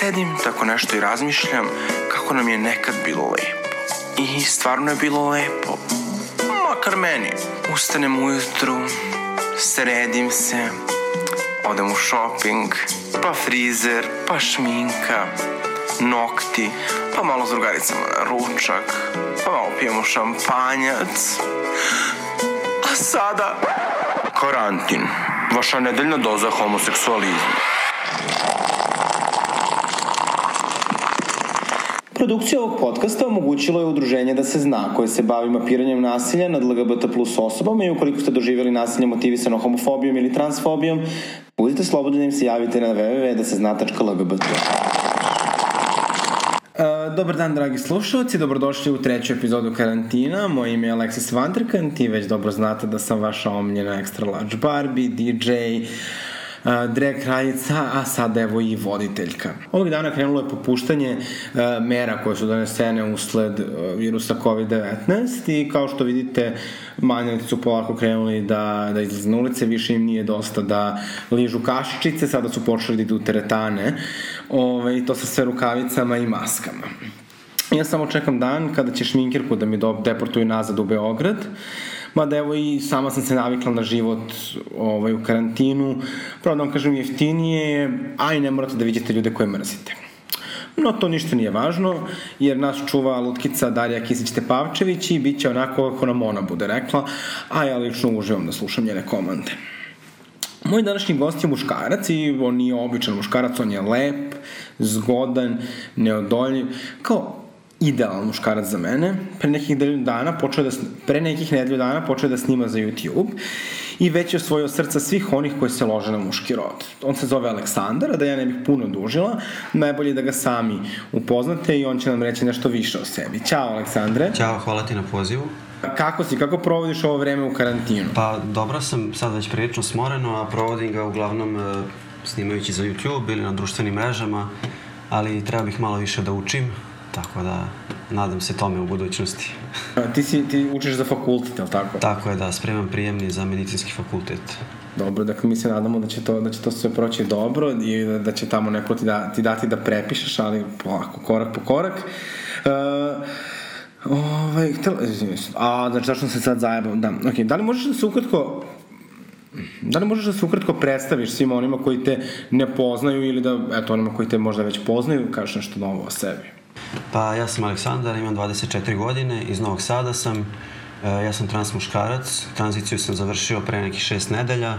sedim, tako nešto i razmišljam kako nam je nekad bilo lepo. I stvarno je bilo lepo. Makar meni. Ustanem ujutru, sredim se, odem u shopping, pa frizer, pa šminka, nokti, pa malo s drugaricama na ručak, pa malo pijemo šampanjac. A sada, karantin, vaša nedeljna doza homoseksualizma. Produkcija ovog podcasta omogućilo je udruženje da se zna, koje se bavi mapiranjem nasilja nad LGBT plus osobama i ukoliko ste doživjeli nasilje motivisano homofobijom ili transfobijom, budite slobodni da im se javite na www.dasezna.lgbt. Uh, dobar dan, dragi slušalci, dobrodošli u treću epizodu karantina. Moje ime je Alexis Vanderkant i već dobro znate da sam vaša omljena Extra Large Barbie, DJ, drag kraljica, a sada evo i voditeljka. Ovog dana krenulo je popuštanje mera koje su donesene usled virusa COVID-19 i kao što vidite manjalici su polako krenuli da, da izlaze na ulice, više im nije dosta da ližu kašičice, sada su počeli da idu teretane, ovaj, i to sa sve rukavicama i maskama. Ja samo čekam dan kada će šminkirku da mi deportuju nazad u Beograd, mada evo i sama sam se navikla na život ovaj, u karantinu, pravo da vam kažem jeftinije je, a i ne morate da vidite ljude koje mrzite. No, to ništa nije važno, jer nas čuva lutkica Darija Kisić-Tepavčević i bit će onako kako nam ona bude rekla, a ja lično uživam da slušam njene komande. Moj današnji gost je muškarac i on nije običan muškarac, on je lep, zgodan, neodoljiv, kao idealan muškarac za mene. Pre nekih nedelju dana počeo da, pre nekih nedelju dana počeo da snima za YouTube i već je osvojio srca svih onih koji se lože na muški rod. On se zove Aleksandar, a da ja ne bih puno dužila, najbolje da ga sami upoznate i on će nam reći nešto više o sebi. Ćao Aleksandre. Ćao, hvala ti na pozivu. Kako si, kako provodiš ovo vreme u karantinu? Pa dobro sam, sad već prilično smoreno, a provodim ga uglavnom e, snimajući za YouTube ili na društvenim mrežama, ali treba bih malo više da učim, Tako da, nadam se tome u budućnosti. A, ti, si, ti učiš za fakultet, je li tako? Tako je, da, spremam prijemni za medicinski fakultet. Dobro, dakle mi se nadamo da će to, da će to sve proći dobro i da, da će tamo neko ti, da, ti dati da prepišeš, ali polako, korak po korak. Uh, Ovaj, htjela, a, znači, zašto se sad zajebam? Da, ok, da li možeš da se ukratko Da li možeš da se ukratko predstaviš svima onima koji te ne poznaju ili da, eto, onima koji te možda već poznaju, kažeš nešto novo o sebi? Pa ja sam Aleksandar, imam 24 godine, iz Novog Sada sam, e, ja sam trans muškarac, tranziciju sam završio pre nekih 6 nedelja,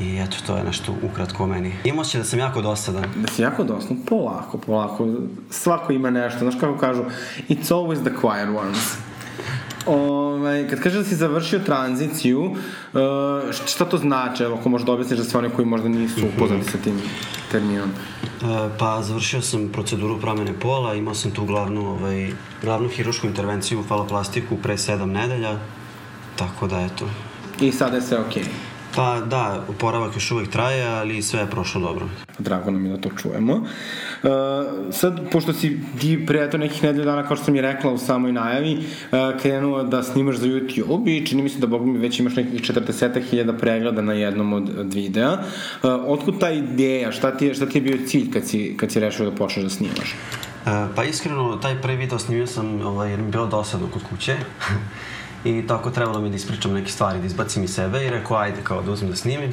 I eto, to je nešto ukratko o meni. Imao će da sam jako dosadan. Da si jako dosadan? Polako, polako. Svako ima nešto. Znaš kako kažu? It's always the quiet ones. Ovaj, kad kažeš da si završio tranziciju, uh, šta to znači? Evo, ako možda objasniš za sve one koji možda nisu upoznati sa tim terminom. Uh, pa, završio sam proceduru promene pola, imao sam tu glavnu, ovaj, glavnu hirušku intervenciju u faloplastiku pre 7 nedelja, tako da, eto. I sada je sve okej? Okay. Pa da, oporavak još uvek traje, ali sve je prošlo dobro. Drago nam je da to čujemo. Uh, sad, pošto si ti pre eto nekih nedelja dana, kao što sam i rekla u samoj najavi, uh, krenuo da snimaš za YouTube i čini mi se da, bog mi, već imaš nekih 40.000 pregleda na jednom od, od videa. Uh, otkud ta ideja? Šta ti, je, šta ti je bio cilj kad si, kad si rešio da počneš da snimaš? Uh, pa iskreno, taj prvi video snimio sam ovaj, jer mi bilo dosadno kod kuće. i tako trebalo mi da ispričam neke stvari, da izbacim iz sebe i rekao ajde kao da uzmem da snimim.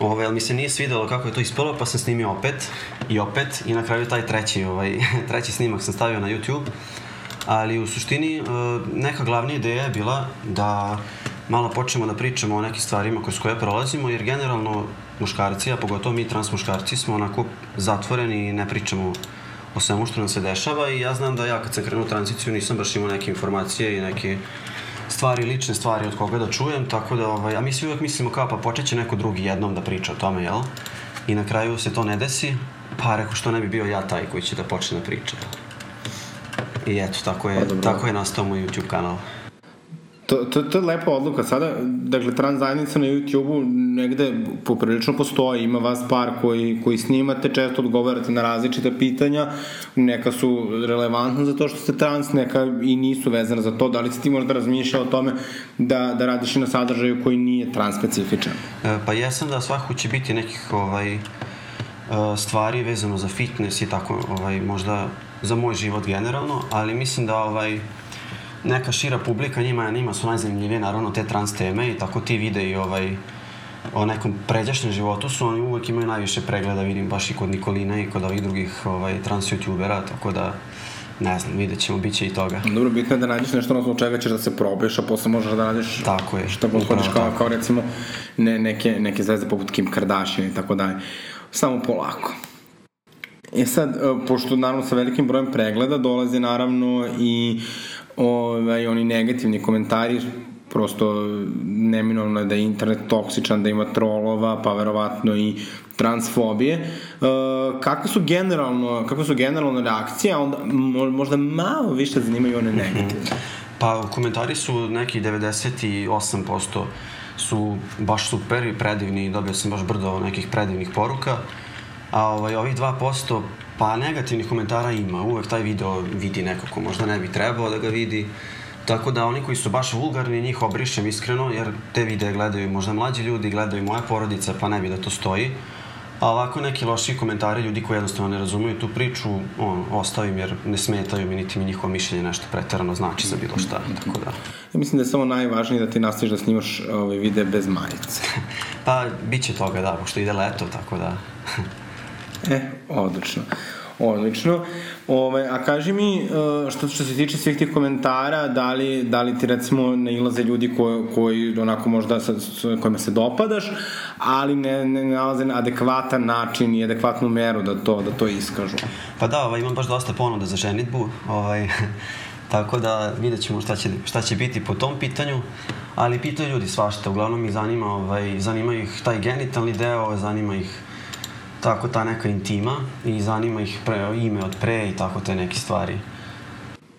Ovaj, ali mi se nije svidelo kako je to ispalo, pa sam snimio opet i opet i na kraju taj treći, ovaj, treći snimak sam stavio na YouTube. Ali u suštini e, neka glavna ideja je bila da malo počnemo da pričamo o nekim stvarima kroz koje prolazimo, jer generalno muškarci, a pogotovo mi trans muškarci, smo onako zatvoreni i ne pričamo o svemu što nam se dešava i ja znam da ja kad sam krenuo tranziciju nisam baš imao neke informacije i neke stvari, lične stvari od koga da čujem, tako da, ovaj, a mi svi uvek mislimo kao pa počeće neko drugi jednom da priča o tome, jel? I na kraju se to ne desi, pa rekao što ne bi bio ja taj koji će da počne da priča. I eto, tako je, pa, tako je nastao moj YouTube kanal. To, to, to je lepa odluka. Sada, dakle, trans zajednica na YouTube-u negde poprilično postoji. Ima vas par koji, koji snimate, često odgovarate na različite pitanja. Neka su relevantna za to što ste trans, neka i nisu vezana za to. Da li si ti možda razmišljao o tome da, da radiš i na sadržaju koji nije trans specifičan? E, pa jesam da svakako će biti nekih ovaj, stvari vezano za fitness i tako, ovaj, možda za moj život generalno, ali mislim da ovaj, neka šira publika njima, njima su najzanimljivije naravno te trans teme i tako ti videi ovaj, o nekom pređašnjem životu su oni uvek imaju najviše pregleda, vidim baš i kod Nikolina i kod ovih drugih ovaj, trans youtubera, tako da ne znam, vidjet ćemo, bit će i toga. Dobro, bitno je da nađeš nešto na osnovu čega ćeš da se probiješ, a posle možeš da nađeš tako je, šta god hoćeš, kao, kao recimo ne, neke, neke zvezde poput Kim Kardashian i tako dalje. Samo polako. E sad, e, pošto naravno sa velikim brojem pregleda dolaze naravno i ovaj, oni negativni komentari prosto neminovno je da je internet toksičan, da ima trolova, pa verovatno i transfobije. E, kakve su generalno, kakve su generalno reakcije, a onda možda malo više zanimaju one negativne? Pa komentari su neki 98% su baš super i predivni, dobio sam baš brdo nekih predivnih poruka. A ovaj, ovih 2% pa negativnih komentara ima. Uvek taj video vidi neko ko možda ne bi trebao da ga vidi. Tako da oni koji su baš vulgarni, njih obrišem iskreno, jer te videe gledaju možda mlađi ljudi, gledaju moja porodica, pa ne bi da to stoji. A ovako neki loši komentari ljudi koji jednostavno ne razumeju tu priču, on, ostavim jer ne smetaju mi niti mi njihovo mišljenje nešto preterano znači za bilo šta, tako da. Ja mislim da je samo najvažnije da ti nastaviš da snimaš ove videe bez majice. pa, bit će toga, da, pošto ide leto, tako da... e, odlično. Odlično. Ove, a kaži mi, e, što, što se tiče svih tih komentara, da li, da li ti recimo nailaze ljudi koji, koji onako možda sa, sa kojima se dopadaš, ali ne, ne nalaze na adekvatan način i adekvatnu meru da to, da to iskažu? Pa da, ovaj, imam baš dosta ponuda za ženitbu, ovaj, tako da vidjet ćemo šta će, šta će biti po tom pitanju, ali pitaju ljudi svašta, uglavnom ih zanima, ovaj, zanima ih taj genitalni deo, zanima ih tako ta neka intima i zanima ih pre, ime od pre i tako te neke stvari.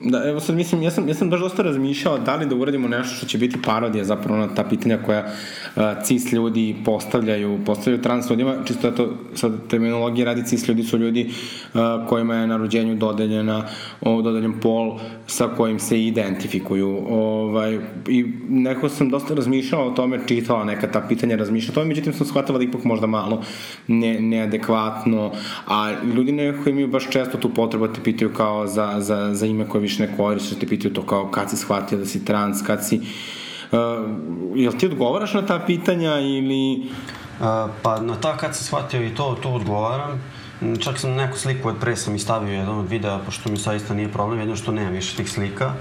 Da, evo sad mislim, ja sam, ja sam baš dosta razmišljao da li da uradimo nešto što će biti parodija zapravo na ta pitanja koja uh, cis ljudi postavljaju, postavljaju trans ljudima, čisto da to sad terminologija radi cis ljudi su ljudi uh, kojima je na rođenju dodeljena, o, dodeljen pol sa kojim se identifikuju. Ovaj, I neko sam dosta razmišljao o tome, čitala neka ta pitanja, razmišljao o tome, međutim sam shvatila da ipak možda malo ne, neadekvatno, a ljudi nekako imaju baš često tu potrebu da te pitaju kao za, za, za ime koje više ne koristiš, te pitaju to kao kad si shvatio da si trans, kad si... Uh, jel ti odgovaraš na ta pitanja ili... Uh, pa na ta kad si shvatio i to, to odgovaram. Čak sam neku sliku od pre sam i stavio jedan od videa, pošto mi saista nije problem, jedno što nemam više tih slika.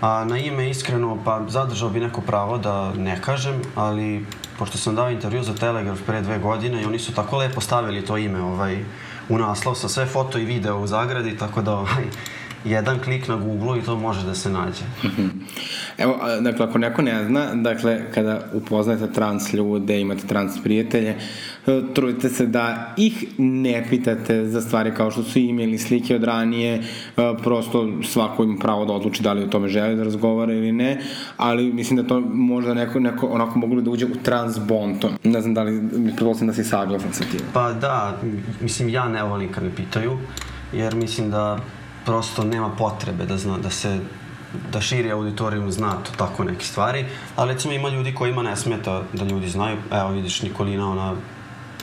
A na ime iskreno, pa zadržao bi neko pravo da ne kažem, ali pošto sam dao intervju za Telegraf pre dve godine i oni su tako lepo stavili to ime ovaj, u naslov sa sve foto i video u zagradi, tako da ovaj, jedan klik na Google i to može da se nađe. Evo, dakle, ako neko ne zna, dakle, kada upoznate trans ljude, imate trans prijatelje, e, trudite se da ih ne pitate za stvari kao što su ime ili slike od ranije, e, prosto svako ima pravo da odluči da li o tome želi da razgovara ili ne, ali mislim da to možda neko, neko onako moglo da uđe u trans bonton. Ne znam da li, pretpostavljam da si saglasan sa tim. Pa da, mislim, ja ne volim kad me pitaju, jer mislim da prosto nema potrebe da, zna, da se da širi auditorijum zna to tako neke stvari, ali recimo ima ljudi kojima ne smeta da ljudi znaju, evo vidiš Nikolina, ona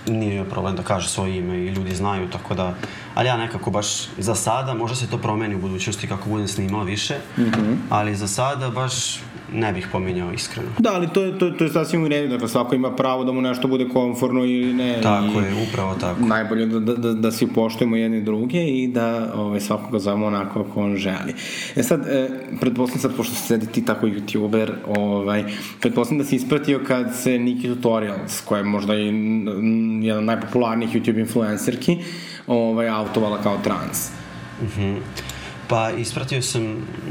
nije problem da kaže svoje ime i ljudi znaju, tako da, ali ja nekako baš za sada, možda se to promeni u budućnosti kako budem snimala više, mm -hmm. ali za sada baš ne bih pominjao iskreno. Da, ali to to, to je sasvim u redu, dakle svako ima pravo da mu nešto bude konforno ili ne. Tako i je, upravo tako. Najbolje da, da, da, da svi poštujemo jedni druge i da ovaj, svakoga zovemo onako kako on želi. E sad, e, pretpostavljam sad, pošto sedi ti tako youtuber, ovaj, pretpostavljam da si ispratio kad se Niki Tutorials, koja je možda i jedan od najpopularnijih YouTube influencerki, ovaj, autovala kao trans. Mhm. Mm Pa ispratio sam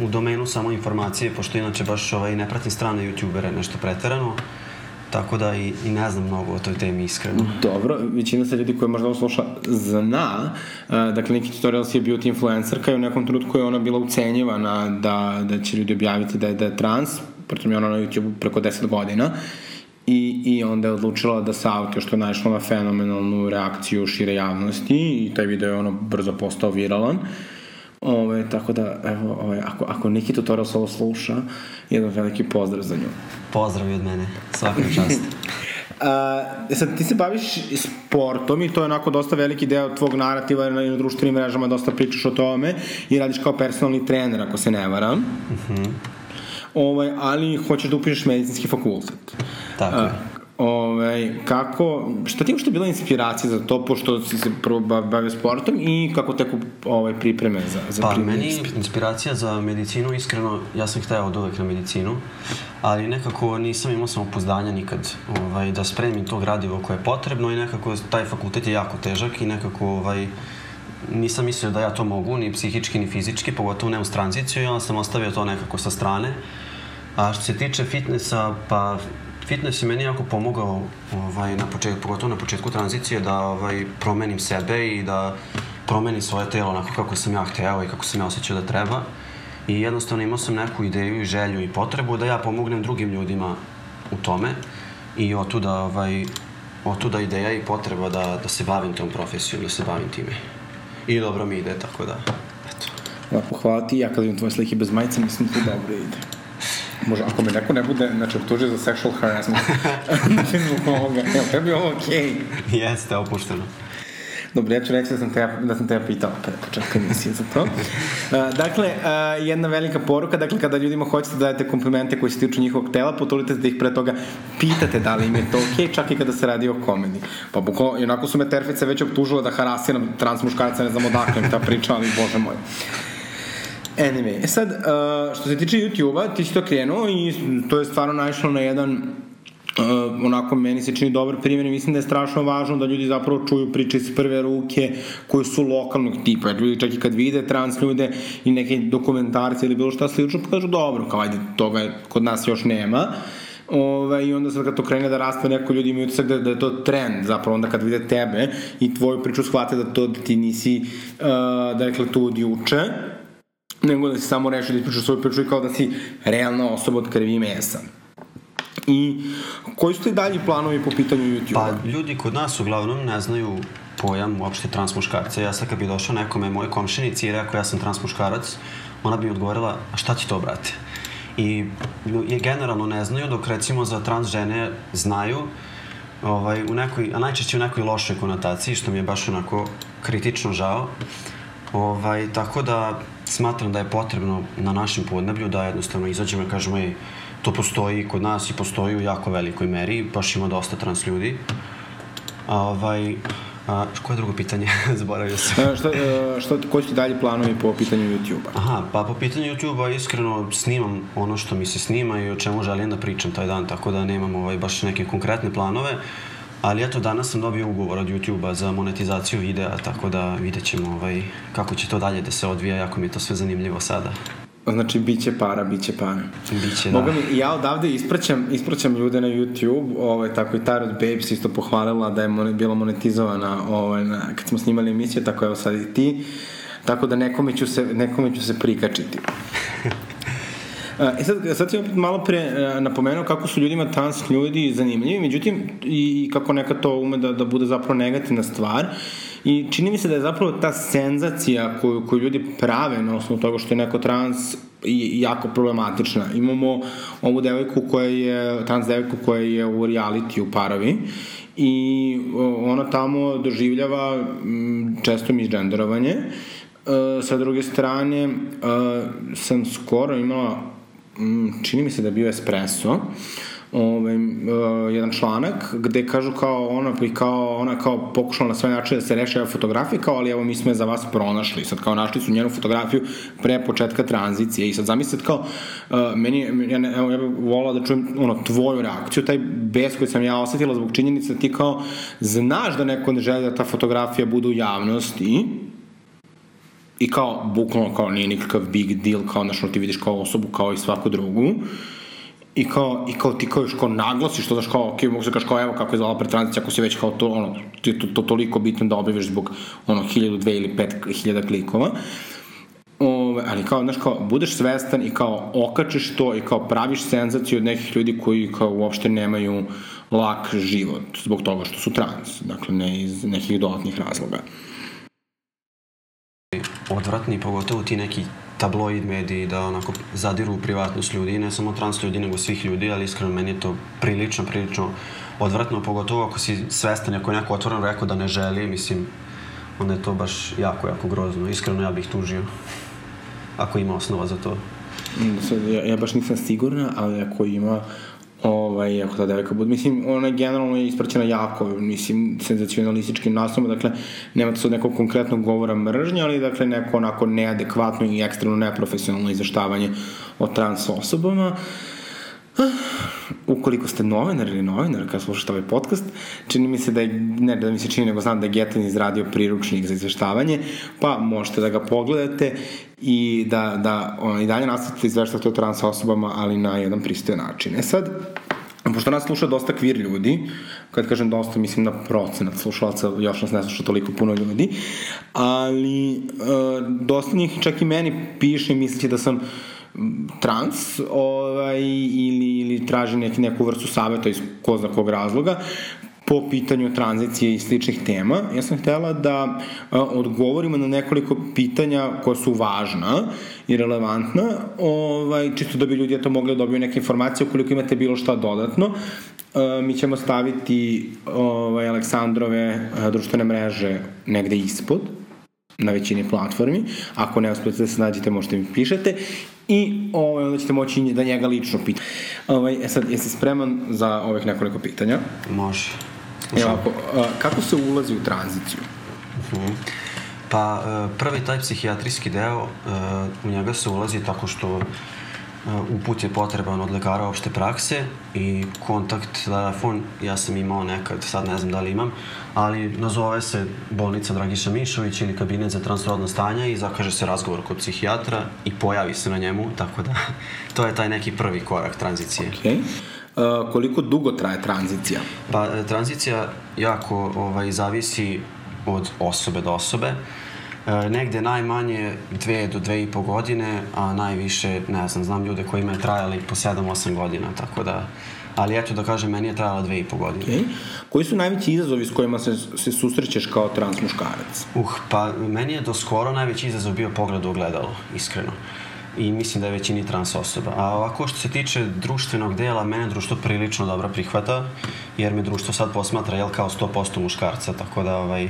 u domenu samo informacije, pošto inače baš ovaj, ne pratim strane youtubere nešto preterano. Tako da i, i ne znam mnogo o toj temi iskreno. Dobro, većina se ljudi koji možda ovo zna, uh, dakle neki tutorials je beauty influencerka i u nekom trenutku je ona bila ucenjivana da, da će ljudi objaviti da je, da je trans, pritom je ona na YouTube preko 10 godina i, i onda je odlučila da auto što je naišlo na fenomenalnu reakciju šire javnosti i taj video je ono brzo postao viralan. Uh, Ove, tako da, evo, ove, ako, ako Niki Tutorials ovo sluša, jedan veliki pozdrav za nju. Pozdrav i od mene, svaka čast. Uh, sad, ti se baviš sportom i to je onako dosta veliki deo tvog narativa na, društvenim mrežama, dosta pričaš o tome i radiš kao personalni trener, ako se ne varam. Mm -hmm. ovaj, ali hoćeš da upišeš medicinski fakultet. Tako uh, Ovaj, kako, šta ti uopšte bila inspiracija za to, pošto si se prvo bavio sportom i kako teku ovaj, pripreme za, za pa, meni ispit? inspiracija za medicinu, iskreno, ja sam hteo od uvek na medicinu, ali nekako nisam imao samopozdanja nikad ovaj, da spremim to gradivo koje je potrebno i nekako taj fakultet je jako težak i nekako ovaj, nisam mislio da ja to mogu, ni psihički, ni fizički, pogotovo ne uz tranziciju i onda sam ostavio to nekako sa strane. A što se tiče fitnessa, pa fitness je meni jako pomogao ovaj, na početku, pogotovo na početku tranzicije da ovaj, promenim sebe i da promenim svoje telo onako kako sam ja hteo i kako sam ja osjećao da treba. I jednostavno imao sam neku ideju i želju i potrebu da ja pomognem drugim ljudima u tome i otuda, ovaj, otuda ideja i potreba da, da se bavim tom profesijom, da se bavim time. I dobro mi ide, tako da, eto. Lepo, hvala ti. Ja kad vidim tvoje slike bez majice, mislim da dobro ide. Može, ako me neko ne bude, znači, optužio za sexual harassment, znači, zbog ovoga, jel, tebi ovo okej? Okay? Jeste, opušteno. Dobro, ja ću reći da sam te, da sam te pitao pre početka emisije za to. Uh, dakle, uh, jedna velika poruka, dakle, kada ljudima hoćete da dajete komplimente koji se tiču njihovog tela, potolite da ih pre toga pitate da li im je to okej, okay, čak i kada se radi o komedi. Pa buko, i onako su me terfice već optužile da harasiram trans muškarca, ne znam odakle ta priča, ali bože moj. Anyway, e sad, uh, što se tiče YouTube-a, ti si to krenuo i to je stvarno naišlo na jedan uh, onako meni se čini dobar primjer i mislim da je strašno važno da ljudi zapravo čuju priče iz prve ruke koji su lokalnog tipa, ljudi čak i kad vide trans ljude i neke dokumentarce ili bilo šta slično, pa kažu dobro, kao ajde, toga kod nas još nema. Ove, I onda sad kad to krene da raste, neko ljudi imaju utisak da, da je to trend, zapravo onda kad vide tebe i tvoju priču shvate da to da ti nisi, uh, dakle, tu od juče, nego da si samo rešio da ispričaš svoju priču i kao da si realna osoba od krvi i mesa. I koji su ti dalji planovi po pitanju YouTube-a? Pa ljudi kod nas uglavnom ne znaju pojam uopšte transmuškarca. Ja sad kad bi došao nekome moje komšinici i rekao ja sam transmuškarac, ona bi mi odgovorila, a šta ti to, brate? I je generalno ne znaju, dok recimo za trans žene znaju, ovaj, u nekoj, a najčešće u nekoj lošoj konotaciji, što mi je baš onako kritično žao. Ovaj, tako da smatram da je potrebno na našem podneblju da jednostavno izađemo i kažemo ej, to postoji kod nas i postoji u jako velikoj meri, baš ima dosta trans ljudi. A, ovaj, a, koje je drugo pitanje? Zaboravio sam. E, šta, e, šta, koji su dalje planovi po pitanju YouTube-a? Aha, pa po pitanju YouTube-a iskreno snimam ono što mi se snima i o čemu želim da pričam taj dan, tako da nemam ovaj, baš neke konkretne planove. Ali eto, danas sam dobio ugovor od YouTube-a za monetizaciju videa, tako da vidjet ćemo ovaj, kako će to dalje da se odvija, jako mi je to sve zanimljivo sada. Znači, bit će para, bit će para. Biće, da. Mogu mi, ja odavde ispraćam, ispraćam ljude na YouTube, ovaj, tako i Tarot Babes isto pohvalila da je mon, bila monetizovana ovaj, na, kad smo snimali emisiju, tako evo sad i ti. Tako da nekome ću se, nekome ću se prikačiti. E sad, sad sam opet malo pre e, napomenuo kako su ljudima trans ljudi zanimljivi, međutim i kako neka to ume da, da bude zapravo negativna stvar. I čini mi se da je zapravo ta senzacija koju, koju ljudi prave na osnovu toga što je neko trans i jako problematična. Imamo ovu devojku koja je, trans devojku koja je u reality u parovi i ona tamo doživljava često misgenderovanje. E, sa druge strane, e, sam skoro imala Mm, čini mi se da je bio Espresso, ovaj, uh, jedan članak gde kažu kao ona i kao ona kao pokušala na sve načine da se reši fotografije kao ali evo mi smo je za vas pronašli. Sad kao našli su njenu fotografiju pre početka tranzicije i sad zamislite kao uh, meni ja ne, evo ja bih volao da čujem ono tvoju reakciju taj bes koji sam ja osetila zbog činjenice da ti kao znaš da neko ne želi da ta fotografija bude u javnosti i kao, bukvalno kao nije nikakav big deal, kao znaš, ti vidiš kao osobu kao i svaku drugu, i kao, i kao ti kao još kao naglasiš to, znaš, kao, ok, mogu se kaš kao, evo kako je zvala pretranzicija, ako si već kao to, ono, ti je to, to toliko bitno da objaviš zbog, ono, hiljadu, dve ili pet hiljada klikova, Ove, ali kao, znaš, kao, budeš svestan i kao okačeš to i kao praviš senzaciju od nekih ljudi koji kao uopšte nemaju lak život zbog toga što su trans, dakle ne iz nekih dodatnih razloga odvratni, pogotovo ti neki tabloid mediji da onako zadiru u privatnost ljudi, ne samo trans ljudi, nego svih ljudi, ali iskreno meni je to prilično, prilično odvratno, pogotovo ako si svestan, ako je neko otvoreno rekao da ne želi, mislim, onda je to baš jako, jako grozno. Iskreno ja bih tužio, ako ima osnova za to. Sad, ja, ja baš nisam sigurna, ali ako ima ovaj, ako ta devojka bude, mislim, ona je generalno ispraćena jako, mislim, senzacionalističkim naslovima, dakle, nema to sad nekog konkretnog govora mržnja, ali, dakle, neko onako neadekvatno i ekstremno neprofesionalno izveštavanje o trans osobama. Ukoliko ste novinar ili novinar kad slušate ovaj podcast, čini mi se da je, ne da mi se čini, nego znam da je Getan izradio priručnik za izveštavanje, pa možete da ga pogledate i da, da on, i dalje nastavite izveštavati o trans osobama, ali na jedan pristojan način. E sad, pošto nas sluša dosta kvir ljudi, kad kažem dosta, mislim na procenat slušalaca, još nas ne sluša toliko puno ljudi, ali e, dosta njih čak i meni piše misleći da sam trans ovaj, ili, ili traži neki, neku vrstu saveta iz ko zna kog razloga, po pitanju tranzicije i sličnih tema. Ja sam htela da odgovorimo na nekoliko pitanja koja su važna i relevantna, ovaj, čisto da bi ljudi to mogli da dobiju neke informacije ukoliko imate bilo šta dodatno. Mi ćemo staviti ovaj, Aleksandrove društvene mreže negde ispod, na većini platformi. Ako ne uspete da se nađete, možete mi pišete. I ovaj, onda ćete moći da njega lično pitati. Ovaj, e sad, jesi spreman za ovih nekoliko pitanja? Može. Evo, ako, a, kako se ulazi u tranziciju? Uh -huh. Pa, e, prvi taj psihijatrijski deo, e, u njega se ulazi tako što uput je potreban od lekara opšte prakse i kontakt telefon ja sam imao nekad, sad ne znam da li imam, ali nazove se bolnica Dragiša Mišović ili kabinet za transrodna stanja i zakaže se razgovor kod psihijatra i pojavi se na njemu, tako da to je taj neki prvi korak tranzicije. Okay. Uh, koliko dugo traje tranzicija? Pa, e, tranzicija jako ovaj, zavisi od osobe do osobe. Uh, negde najmanje dve do dve i po godine, a najviše, ne znam, znam ljude koji imaju trajali po 7-8 godina, tako da, ali eto da kažem, meni je trajala dve i po godine. Okay. Koji su najveći izazovi s kojima se, se susrećeš kao trans muškarac? Uh, pa meni je do skoro najveći izazov bio pogled u ogledalo, iskreno i mislim da je većini trans osoba. A ovako što se tiče društvenog dela, mene društvo prilično dobro prihvata, jer me društvo sad posmatra jel, kao 100% muškarca, tako da ovaj,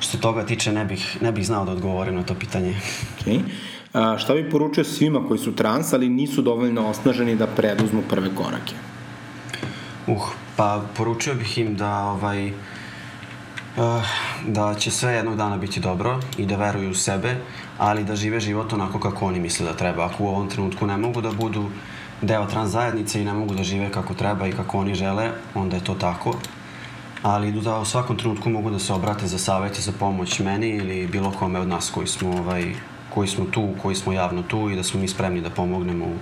Što se toga tiče, ne bih, ne bih znao da odgovorim na to pitanje. Okay. A, šta bi poručio svima koji su trans, ali nisu dovoljno osnaženi da preduzmu prve korake? Uh, pa poručio bih im da ovaj, uh, da će sve jednog dana biti dobro i da veruju u sebe, ali da žive život onako kako oni misle da treba. Ako u ovom trenutku ne mogu da budu deo trans zajednice i ne mogu da žive kako treba i kako oni žele, onda je to tako ali da u svakom trenutku mogu da se obrate za savjet i za pomoć meni ili bilo kome od nas koji smo, ovaj, koji smo tu, koji smo javno tu i da smo mi spremni da pomognemo u,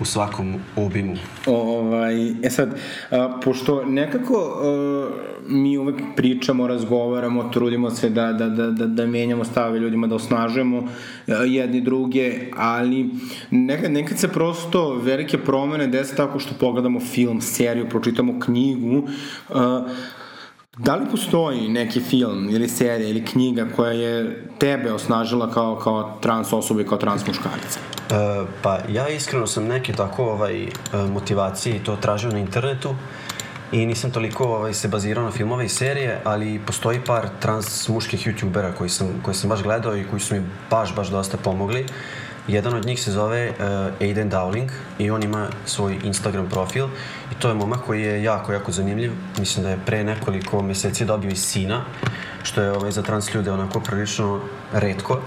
u svakom obimu. Ovaj, e sad, a, pošto nekako a, mi uvek pričamo, razgovaramo, trudimo se da, da, da, da, da menjamo stave ljudima, da osnažujemo a, jedni druge, ali nekad, nekad se prosto velike promene desi tako što pogledamo film, seriju, pročitamo knjigu, a, Da li postoji neki film ili serija ili knjiga koja je tebe osnažila kao, kao trans osoba i kao trans muškarica? E, pa ja iskreno sam neke tako ovaj, e, motivacije to tražio na internetu i nisam toliko ovaj, se bazirao na filmove i serije, ali postoji par trans muških youtubera koji sam, koji sam baš gledao i koji su mi baš, baš dosta pomogli. Uh, Jedan od njih se zove uh, Aiden Dowling i on ima svoj Instagram profil i to je momak koji je jako, jako zanimljiv. Mislim da je pre nekoliko meseci dobio i sina, što je ovaj, za trans ljude onako prilično redko.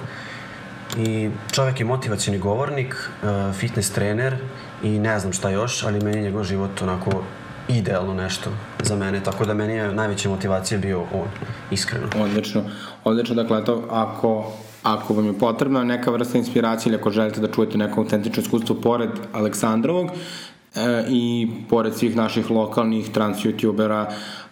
I čovek je motivacijni govornik, uh, fitness trener i ne znam šta još, ali meni je njegov život onako idealno nešto za mene, tako da meni je najveća motivacija bio on, iskreno. Odlično, odlično, dakle, to ako ako vam je potrebna neka vrsta inspiracije ili ako želite da čujete neko autentično iskustvo pored Aleksandrovog e, i pored svih naših lokalnih trans youtubera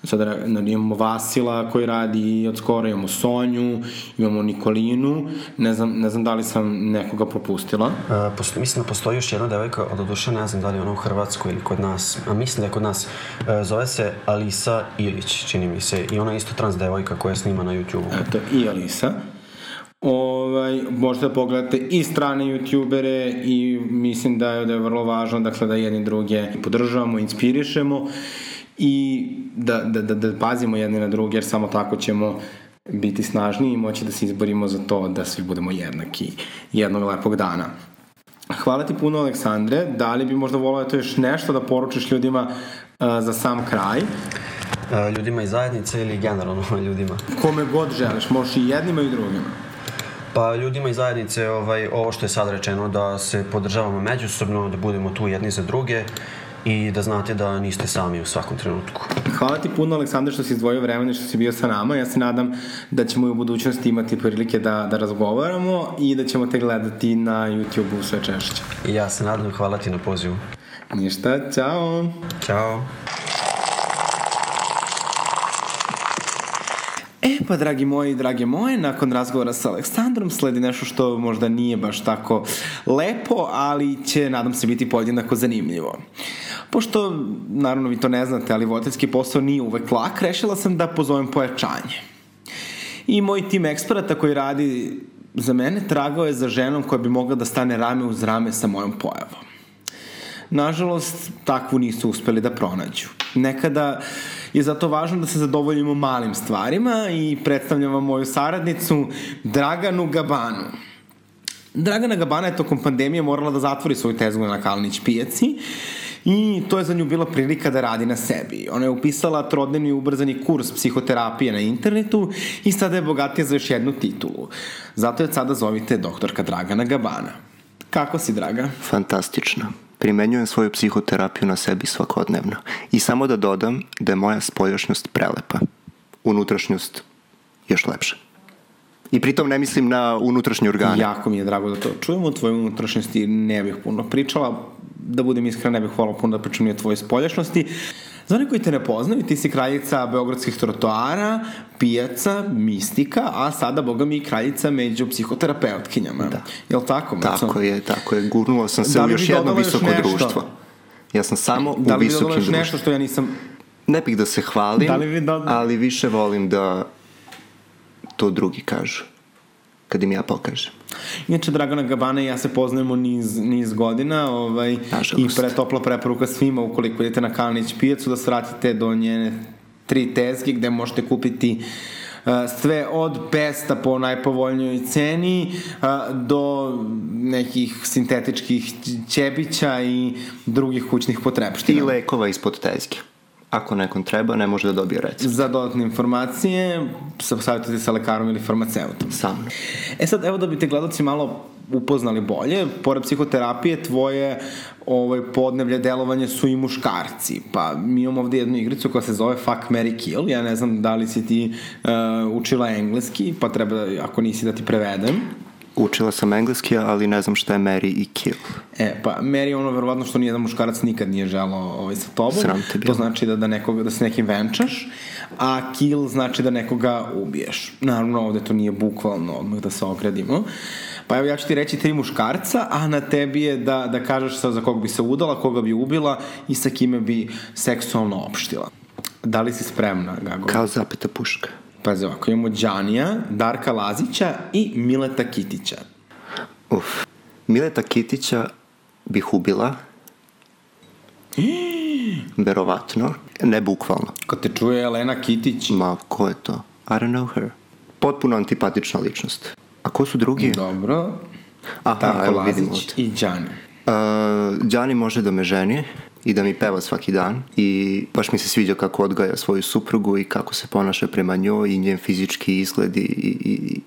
sada imamo Vasila koji radi od skora, imamo Sonju, imamo Nikolinu, ne znam, ne znam da li sam nekoga propustila. E, posto, mislim da postoji još jedna devojka, od duše ne znam da li je ona u Hrvatskoj ili kod nas, a mislim da je kod nas, e, zove se Alisa Ilić, čini mi se, i ona je isto trans devojka koja snima na YouTube-u. Eto, i Alisa. Ovaj, možete da pogledate i strane youtubere i mislim da je, da je vrlo važno dakle, da jedni druge podržavamo, inspirišemo i da, da, da, da pazimo jedni na druge, jer samo tako ćemo biti snažniji i moći da se izborimo za to da svi budemo jednaki jednog lepog dana. Hvala ti puno, Aleksandre. Da li bi možda volao da to još nešto da poručiš ljudima uh, za sam kraj? E, ljudima iz zajednice ili generalno ljudima? Kome god želiš, možeš i jednima i drugima. Pa ljudima iz zajednice ovaj, ovo što je sad rečeno da se podržavamo međusobno, da budemo tu jedni za druge i da znate da niste sami u svakom trenutku. Hvala ti puno, Aleksandar, što si izdvojio vremena i što si bio sa nama. Ja se nadam da ćemo i u budućnosti imati prilike da, da razgovaramo i da ćemo te gledati na YouTube-u sve češće. Ja se nadam, hvala ti na pozivu. Ništa, čao! Ćao! Pa, dragi moji, drage moje, nakon razgovora sa Aleksandrom sledi nešto što možda nije baš tako lepo, ali će, nadam se, biti podjednako zanimljivo. Pošto, naravno, vi to ne znate, ali voditeljski posao nije uvek lak, rešila sam da pozovem pojačanje. I moj tim eksperata koji radi za mene tragao je za ženom koja bi mogla da stane rame uz rame sa mojom pojavom. Nažalost, takvu nisu uspeli da pronađu. Nekada je zato važno da se zadovoljimo malim stvarima i predstavljam vam moju saradnicu Draganu Gabanu. Dragana Gabana je tokom pandemije morala da zatvori svoju tezgu na Kalnić pijaci i to je za nju bila prilika da radi na sebi. Ona je upisala trodnevni ubrzani kurs psihoterapije na internetu i sada je bogatija za još jednu titulu. Zato je sada zovite doktorka Dragana Gabana. Kako si, Draga? Fantastično. Primenjujem svoju psihoterapiju na sebi svakodnevno. I samo da dodam da je moja spoljašnjost prelepa. Unutrašnjost još lepša. I pritom ne mislim na unutrašnje organe. Jako mi je drago da to čujemo. O tvojoj unutrašnjosti ne bih puno pričala. Da budem iskren, ne bih volao puno da pričam ni o tvojoj spoljašnosti. Za one koji te ne poznaju, ti si kraljica beogradskih trotoara, pijaca, mistika, a sada, boga mi, kraljica među psihoterapeutkinjama. Da. Jel tako? Tako je, tako je. Gurnuo sam se da u još jedno visoko još društvo. Ja sam samo da u visokim društvima. Da li nešto što ja nisam... Ne bih da se hvalim, da li ali više volim da to drugi kažu kad im ja pokažem. Inače, Dragana Gabana i ja se poznajemo niz, niz godina ovaj, Nažalost. i pre topla preporuka svima ukoliko idete na Kalnić pijacu da svratite do njene tri tezge gde možete kupiti uh, sve od pesta po najpovoljnijoj ceni uh, do nekih sintetičkih ćebića i drugih kućnih potrebština. I lekova ispod tezge ako nekom treba, ne može da dobije recept. Za dodatne informacije, savjetujte sa lekarom ili farmaceutom. Sam. E sad, evo da bi te gledalci malo upoznali bolje, pored psihoterapije, tvoje ovaj, podnevlje delovanje su i muškarci. Pa mi imamo ovde jednu igricu koja se zove Fuck, Mary Kill. Ja ne znam da li si ti uh, učila engleski, pa treba, ako nisi da ti prevedem. Učila sam engleski, ali ne znam šta je Mary i Kill. E, pa Mary je ono verovatno što nijedan muškarac nikad nije želao ovaj, sa tobom. Sram te bilo. To znači da, da, nekoga, da se nekim venčaš, a kill znači da nekoga ubiješ. Naravno, ovde to nije bukvalno, odmah da se ogradimo. Pa evo ja ću ti reći tri muškarca, a na tebi je da, da kažeš sa za koga bi se udala, koga bi ubila i sa kime bi seksualno opštila. Da li si spremna, Gago? Kao zapeta puška. Pazi ovako, imamo Đanija, Darka Lazića i Mileta Kitića. Uf. Mileta Kitića bih ubila. Verovatno. Ne bukvalno. Kad te čuje Elena Kitić. Ma, ko je to? I don't know her. Potpuno antipatična ličnost. A ko su drugi? Dobro. Aha, Darko evo ovdje. i Đani. Uh, Đani može da me ženi i da mi peva svaki dan i baš mi se sviđa kako odgaja svoju suprugu i kako se ponaša prema njoj i njen fizički izgled i, i, i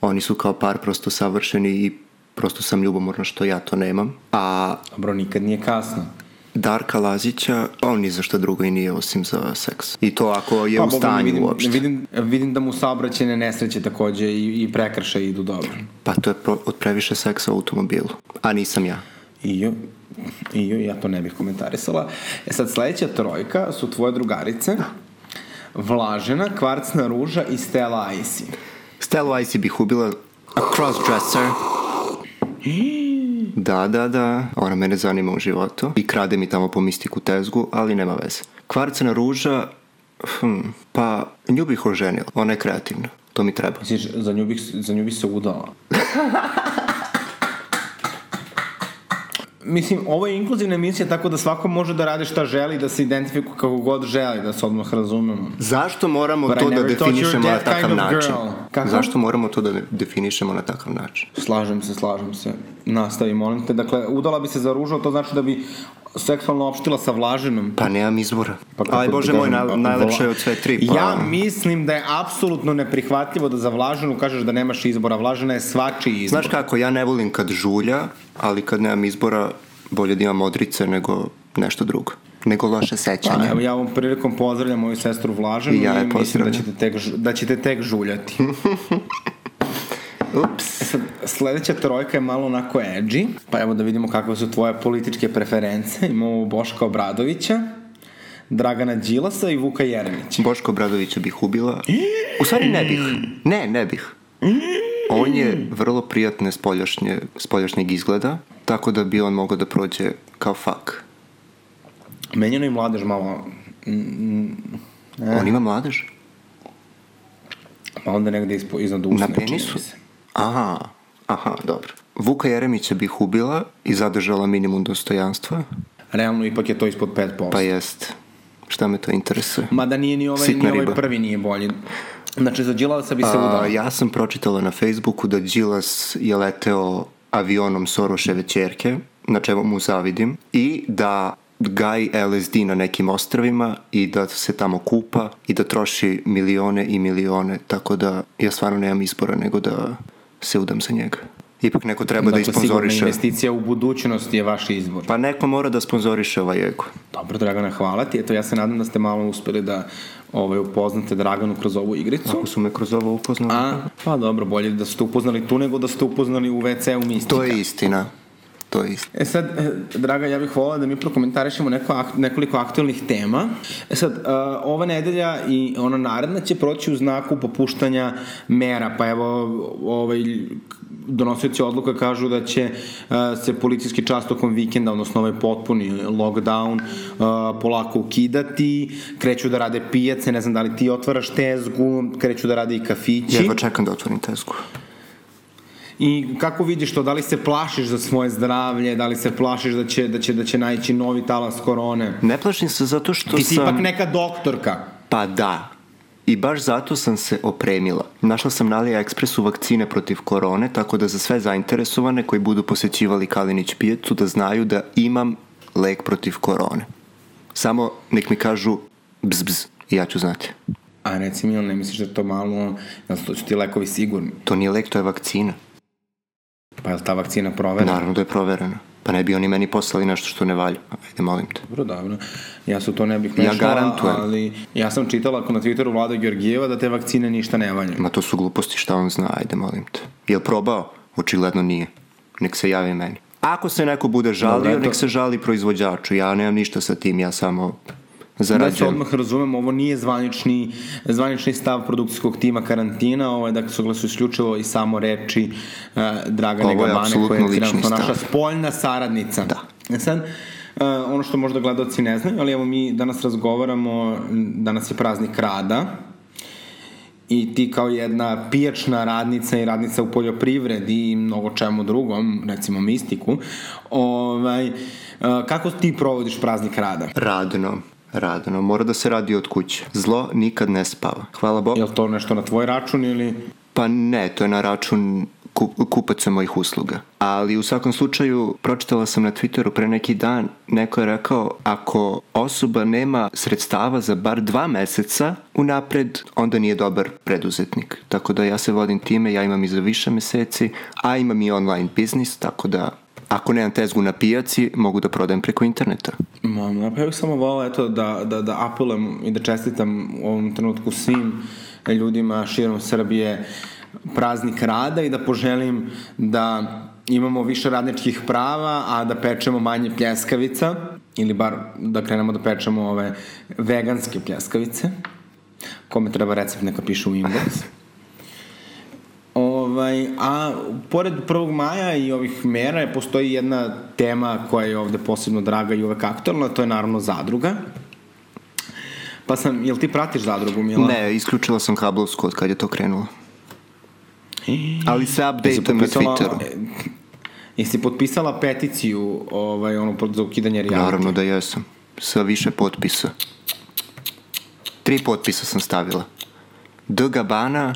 oni su kao par prosto savršeni i prosto sam ljubomorna što ja to nemam. A Dobro, nikad nije kasno. Darka Lazića, on ni za što drugo i nije osim za seks. I to ako je pa, u stanju vidim, uopšte. Vidim, vidim da mu saobraćene nesreće takođe i, i prekrše idu dobro. Pa to je pro, od previše seksa u automobilu. A nisam ja. I jo, i ja to ne bih komentarisala. E sad, sledeća trojka su tvoje drugarice. Vlažena, Kvarcna ruža i Stella Icy. Stella Icy bih ubila a crossdresser. Da, da, da, ona mene zanima u životu i krade mi tamo po mistiku tezgu, ali nema veze. Kvarcana ruža, hm, pa nju bih oženila, ona je kreativna, to mi treba. Misliš, za nju bih, za nju bih se udala. Mislim, ovo je inkluzivna emisija, tako da svako može da radi šta želi, da se identifikuje kako god želi, da se odmah razumemo. Zašto moramo But to da definišemo na takav kind of način? Kako? Zašto moramo to da definišemo na takav način? Slažem se, slažem se. Nastavi, molim te. Dakle, udala bi se za ružo, to znači da bi seksualno opštila sa vlaženom. Pa nemam izbora. Pa Aj ti Bože moj, pa, najlepše je od sve tri. Pa, Ja mislim da je apsolutno neprihvatljivo da za vlaženu kažeš da nemaš izbora. Vlažena je svačiji izbor. Znaš kako, ja ne volim kad žulja, ali kad nemam izbora, bolje da imam modrice nego nešto drugo. Nego loše Pa, sećanje. evo, ja ovom prilikom pozdravljam moju sestru Vlaženu I ja je mislim da ćete tek, da ćete tek žuljati. Ups. Sad, sledeća trojka je malo onako edgy, pa evo da vidimo kakve su tvoje političke preference. Imamo Boška Obradovića, Dragana Đilasa i Vuka Jeremića. Boško Bradovića bih ubila. U stvari ne bih. Ne, ne bih. On je vrlo prijatne spoljašnje, spoljašnjeg izgleda, tako da bi on mogao da prođe kao fuck. Menjeno i mladež malo, On ima mladež? pa onda negde ispo, iznad usne. Na penisu? se. Aha, aha, dobro. Vuka Jeremića bih ubila i zadržala minimum dostojanstva, Realno ipak je to ispod 5%. pa jest. Šta me to interesuje? Mada nije ni ovaj, Sitna ni ovaj riba. prvi nije bolji. Znači, za Đilasa bi se udala. ja sam pročitala na Facebooku da Đilas je leteo avionom Soroševe čerke, na čemu mu zavidim, i da gaji LSD na nekim ostravima i da se tamo kupa i da troši milione i milione, tako da ja stvarno nemam izbora nego da se udam za njega. Ipak neko treba da dakle, sigurna isponzoriše. investicija u budućnost je vaš izbor. Pa neko mora da sponzoriše ovaj ego. Dobro, Dragana, hvala ti. Eto, ja se nadam da ste malo uspeli da ovaj, upoznate Draganu kroz ovu igricu. Ako su me kroz ovo upoznali. A, pa dobro, bolje da ste upoznali tu nego da ste upoznali u WC-u Mistika. To je istina. To je istina. E sad, e, Draga, ja bih volila da mi prokomentarišemo neko, ak- nekoliko aktualnih tema. E sad, uh, ova nedelja i ona naredna će proći u znaku popuštanja mera, pa evo, ovaj, donosioci odluka kažu da će uh, se policijski čas tokom vikenda, odnosno ovaj potpuni lockdown, uh, polako ukidati, kreću da rade pijace, ne znam da li ti otvaraš tezgu, kreću da rade i kafići. Jedva čekam da otvorim tezgu. I kako vidiš to, da li se plašiš za svoje zdravlje, da li se plašiš da će, da će, da će naći novi talas korone? Ne plašim se zato što Ti si sam... ipak neka doktorka. Pa da. I baš zato sam se opremila. Našla sam na AliExpressu vakcine protiv korone, tako da za sve zainteresovane koji budu posećivali Kalinić pijecu da znaju da imam lek protiv korone. Samo nek mi kažu bz bz i ja ću znati. A reci mi, ne misliš da to malo, da su ti lekovi sigurni? To nije lek, to je vakcina. Pa je li ta vakcina proverena? Naravno da je proverena. Pa ne bi oni meni poslali nešto što ne valja. Ajde, molim te. Dobro, dobro. Ja su to ne bih Ja mešala, garantujem. ali ja sam čitala ako na Twitteru Vlada Georgijeva da te vakcine ništa ne valjaju. Ma to su gluposti, šta on zna, ajde, molim te. Jel probao? Očigledno nije. Nek se javi meni. Ako se neko bude žalio, Dobro, eto. nek se žali proizvođaču. Ja nemam ništa sa tim, ja samo Da se zarađujem. odmah razumem, ovo nije zvanični, zvanični stav produkcijskog tima karantina, ovo je dakle su glasu isključivo i samo reči uh, Dragane Gabane, koja je trenutno naša spoljna saradnica. Da. E sad, uh, ono što možda gledalci ne znaju, ali evo mi danas razgovaramo, danas je praznik rada, i ti kao jedna pijačna radnica i radnica u poljoprivredi i mnogo čemu drugom, recimo mistiku, ovaj, uh, kako ti provodiš praznik rada? Radno, radno. Mora da se radi od kuće. Zlo nikad ne spava. Hvala Bogu. Je li to nešto na tvoj račun ili... Pa ne, to je na račun ku- kupaca mojih usluga. Ali u svakom slučaju, pročitala sam na Twitteru pre neki dan, neko je rekao, ako osoba nema sredstava za bar dva meseca unapred, onda nije dobar preduzetnik. Tako da ja se vodim time, ja imam i za više meseci, a imam i online biznis, tako da ako nemam tezgu na pijaci, mogu da prodajem preko interneta. Ma, ja bih samo volao eto, da, da, da apelujem i da čestitam u ovom trenutku svim ljudima širom Srbije praznik rada i da poželim da imamo više radničkih prava, a da pečemo manje pljeskavica ili bar da krenemo da pečemo ove veganske pljeskavice. Kome treba recept neka piše u inbox. Ovaj, a pored 1. maja i ovih mera je postoji jedna tema koja je ovde posebno draga i uvek aktualna, to je naravno zadruga. Pa sam, jel ti pratiš zadrugu, Mila? Ne, isključila sam kablovsku od kad je to krenulo. Ali se updateujem na Twitteru. e, Jesi potpisala peticiju ovaj, ono, za ukidanje reality? Naravno da jesam. Sa više potpisa. Tri potpisa sam stavila. D. Gabana,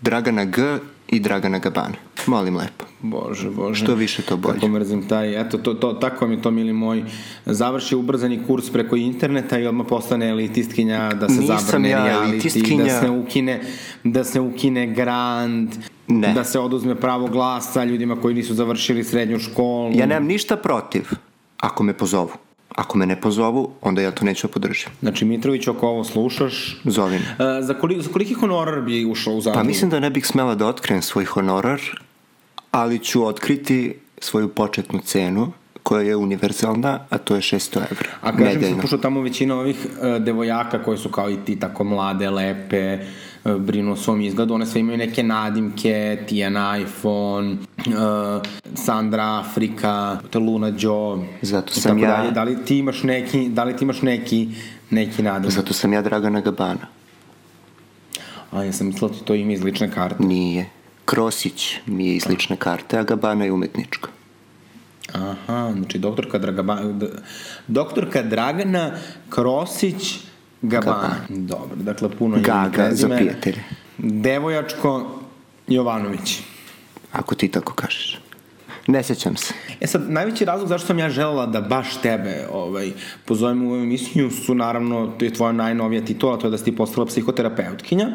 Dragana G i Dragana Gabana. Molim lepo. Bože, bože. Što više, to bolje. Kako mrzim taj, eto, to, to, tako mi to, mili moji. Završi ubrzani kurs preko interneta i odmah postane elitistkinja, da se Nisam zabrane ja reality, da se ukine, da se ukine grant, Ne. da se oduzme pravo glasa ljudima koji nisu završili srednju školu. Ja nemam ništa protiv ako me pozovu. Ako me ne pozovu, onda ja to neću da podržim. Znači, Mitrović, ako ovo slušaš, Zovi me. e, za, koliko, za koliki honorar bi ušao u zadrugu? Pa mislim da ne bih smela da otkrijem svoj honorar, ali ću otkriti svoju početnu cenu koja je univerzalna, a to je 600 evra. A kažem se, pošto tamo većina ovih uh, devojaka koje su kao i ti tako mlade, lepe, uh, brinu o svom izgledu, one sve imaju neke nadimke, Tijana iPhone, uh, Sandra Afrika, Luna Joe. Zato sam ja- Dalje. Da li ti imaš neki, da li ti imaš neki, neki nadimak? Zato sam ja Dragana Gabana. A ja sam mislila ti to ime iz lične karte. Nije. Krosić mi je iz lične karte, a Gabana je umetnička. Aha, znači doktorka, Dragaba, d- doktorka Dragana Krosić Gabana. Dobro, dakle puno Gaga za prijatelje. Devojačko Jovanović. Ako ti tako kažeš. Ne sećam se. E sad, najveći razlog zašto sam ja želela da baš tebe ovaj, pozovem u ovu emisiju su naravno, to je tvoja najnovija titula, to je da si ti postala psihoterapeutkinja,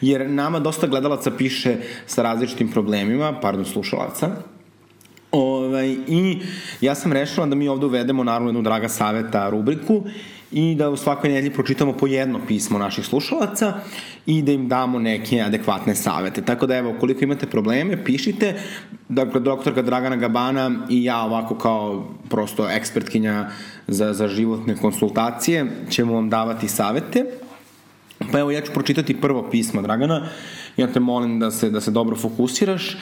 jer nama dosta gledalaca piše sa različitim problemima, pardon, slušalaca, Ovaj, I ja sam rešila da mi ovde uvedemo naravno jednu draga saveta rubriku i da u svakoj nedelji pročitamo po jedno pismo naših slušalaca i da im damo neke adekvatne savete. Tako da evo, ukoliko imate probleme, pišite. Dakle, doktorka Dragana Gabana i ja ovako kao prosto ekspertkinja za, za životne konsultacije ćemo vam davati savete. Pa evo, ja ću pročitati prvo pismo Dragana. Ja te molim da se, da se dobro fokusiraš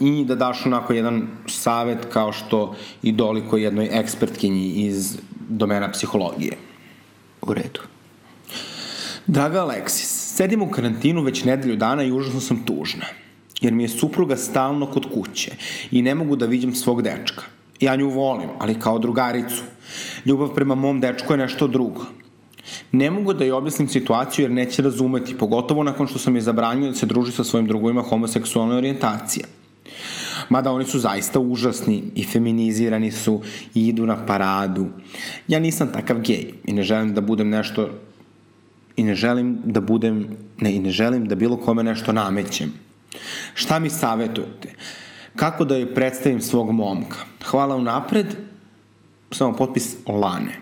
i da daš onako jedan savet kao što i doliko jednoj ekspertkinji iz domena psihologije. U redu. Draga Aleksis, sedim u karantinu već nedelju dana i užasno sam tužna. Jer mi je supruga stalno kod kuće i ne mogu da vidim svog dečka. Ja nju volim, ali kao drugaricu. Ljubav prema mom dečku je nešto drugo. Ne mogu da joj objasnim situaciju jer neće razumeti, pogotovo nakon što sam je zabranio da se druži sa svojim drugovima homoseksualne orijentacije. Mada oni su zaista užasni i feminizirani su i idu na paradu. Ja nisam takav gej i ne želim da budem nešto i ne želim da budem, ne, i ne želim da bilo kome nešto namećem. Šta mi savjetujete? Kako da joj predstavim svog momka? Hvala unapred, samo potpis Lane.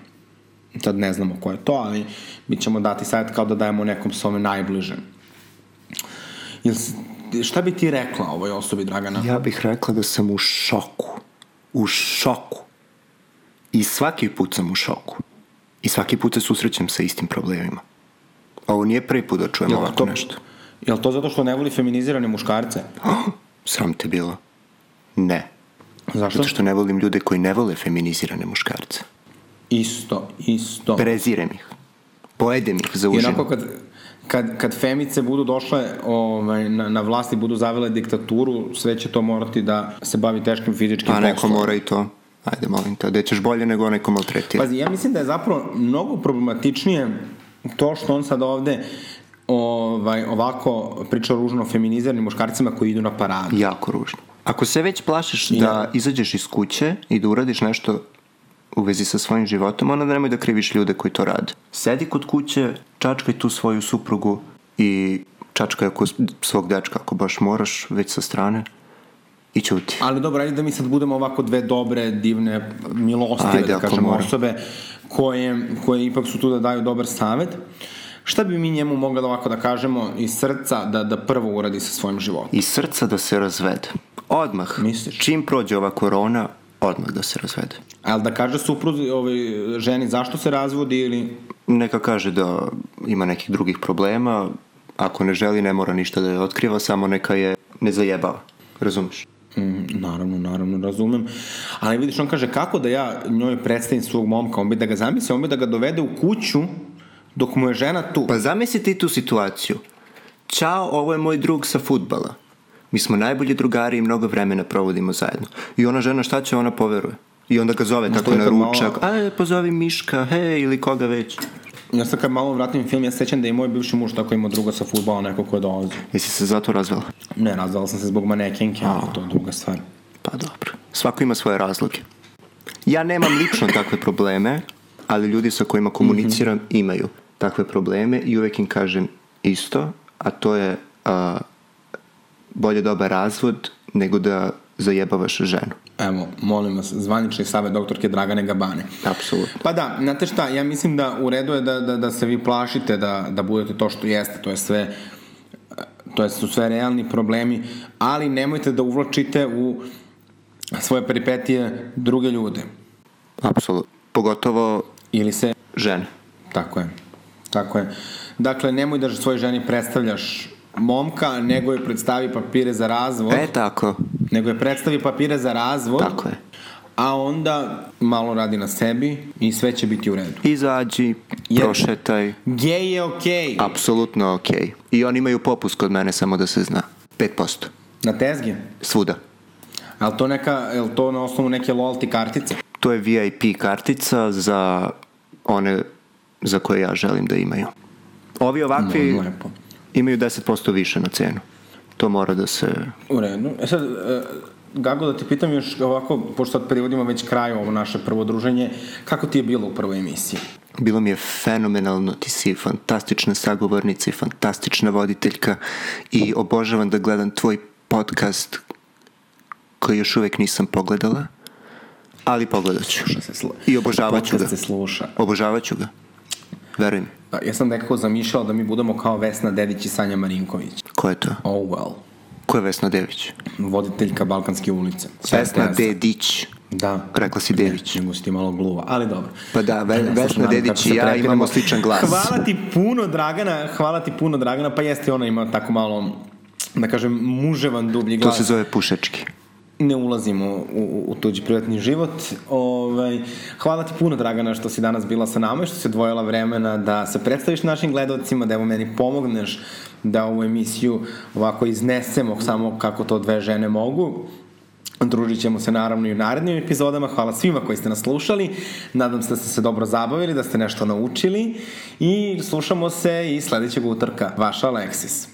Sad ne znamo ko je to, ali mi ćemo dati savjet kao da dajemo nekom svome najbližem. Jel, šta bi ti rekla ovoj osobi, Dragana? Ja bih rekla da sam u šoku. U šoku. I svaki put sam u šoku. I svaki put se susrećem sa istim problemima. Ovo nije prvi put da čujem Jel ovako to, nešto. Jel to zato što ne voli feminizirane muškarce? Sram te bilo. Ne. Zašto? Zato što ne volim ljude koji ne vole feminizirane muškarce. Isto, isto. Prezirem ih. Pojedem ih za I užinu. onako kad, kad, kad femice budu došle ovaj, na, na vlast i budu zavele diktaturu, sve će to morati da se bavi teškim fizičkim Pa neko poslom. mora i to. Ajde, molim te. Da ćeš bolje nego onaj ko maltretira. Pazi, ja mislim da je zapravo mnogo problematičnije to što on sad ovde ovaj, ovako priča ružno o feminiziranim muškarcima koji idu na paradu. Jako ružno. Ako se već plašiš I da izađeš iz kuće i da uradiš nešto u vezi sa svojim životom, onda nemoj da kriviš ljude koji to rade. Sedi kod kuće, čačkaj tu svoju suprugu i čačkaj ako svog dečka, ako baš moraš, već sa strane i ćuti. Ali dobro, ajde da mi sad budemo ovako dve dobre, divne, milostive, Ajde, da kažemo, mora. osobe koje, koje ipak su tu da daju dobar savet. Šta bi mi njemu mogli da ovako da kažemo iz srca da, da prvo uradi sa svojim životom? Iz srca da se razvede. Odmah. Misliš? Čim prođe ova korona, odmah da se razvede. Ali da kaže supruzi, ovaj, ženi zašto se razvodi ili... Neka kaže da ima nekih drugih problema, ako ne želi ne mora ništa da je otkriva, samo neka je ne zajebava. Razumeš? Mm, naravno, naravno, razumem. Ali vidiš, on kaže kako da ja njoj predstavim svog momka, on bi da ga zamisli, on bi da ga dovede u kuću dok mu je žena tu. Pa zamisli ti tu situaciju. Ćao, ovo je moj drug sa futbala. Mi smo najbolji drugari i mnogo vremena provodimo zajedno. I ona žena šta će, ona poveruje. I onda ga zove tako na kad malo- ručak, aj pozovi Miška, hej, ili koga već. Ja sad kad malo vratim film, ja se sećam da je moj bivši muž tako imao druga sa futbola, neko ko je dolazio. Jesi se zato razvela? Ne, razvala sam se zbog manekenke, ali to je druga stvar. Pa dobro. Svako ima svoje razloge. Ja nemam lično takve probleme, ali ljudi sa kojima komuniciram imaju takve probleme i uvek im kažem isto, a to je a, bolje dobar razvod nego da zajebavaš ženu. Evo, molim vas, zvanični savjet doktorke Dragane Gabane. Apsolutno. Pa da, znate šta, ja mislim da u redu je da, da, da se vi plašite da, da budete to što jeste, to je sve to je, su sve realni problemi, ali nemojte da uvlačite u svoje peripetije druge ljude. Apsolutno. Pogotovo Ili se žene. Tako je. Tako je. Dakle, nemoj da svojoj ženi predstavljaš momka, nego je predstavi papire za razvod. E, tako. Nego je predstavi papire za razvod. Tako je. A onda malo radi na sebi i sve će biti u redu. Izađi, Jer- prošetaj. Gej je okej. Apsolutno okej. I oni imaju popust kod mene, samo da se zna. 5%. Na tezgi. Svuda. Ali to neka, je li to na osnovu neke loyalty kartice? To je VIP kartica za one za koje ja želim da imaju. Ovi ovakvi No, lepo. Imaju 10% više na cenu. To mora da se... U redu. E sad, e, Gago, da ti pitam još ovako, pošto sad privodimo već kraju ovo naše prvo druženje, kako ti je bilo u prvoj emisiji? Bilo mi je fenomenalno, ti si fantastična sagovornica i fantastična voditeljka i obožavam da gledam tvoj podcast koji još uvek nisam pogledala, ali pogledat ću. I obožavat ću ga. Podcast se sluša. Obožavat ću ga. Veruj mi. Ja sam nekako zamišljao da mi budemo kao Vesna Dedić i Sanja Marinković. Ko je to? Oh well. Ko je Vesna Dević? Voditeljka Balkanske ulice. Vesna. Dedić. Da. Rekla si Dević. Nego si ti malo gluva, ali dobro. Pa da, Ve- znam, Vesna Dedić i ja imamo sličan glas. Hvala ti puno, Dragana, hvala ti puno, Dragana, pa jeste ona ima tako malo, da kažem, muževan dublji To glas. se zove pušački. Ne ulazimo u, u, tuđi privatni život. Ovaj, hvala ti puno, Dragana, što si danas bila sa nama i što si odvojila vremena da se predstaviš našim gledalcima, da evo meni pomogneš da ovu emisiju ovako iznesemo samo kako to dve žene mogu. Družit ćemo se naravno i u narednim epizodama. Hvala svima koji ste nas slušali. Nadam se da ste se dobro zabavili, da ste nešto naučili i slušamo se i sledećeg utorka. Vaša Aleksis.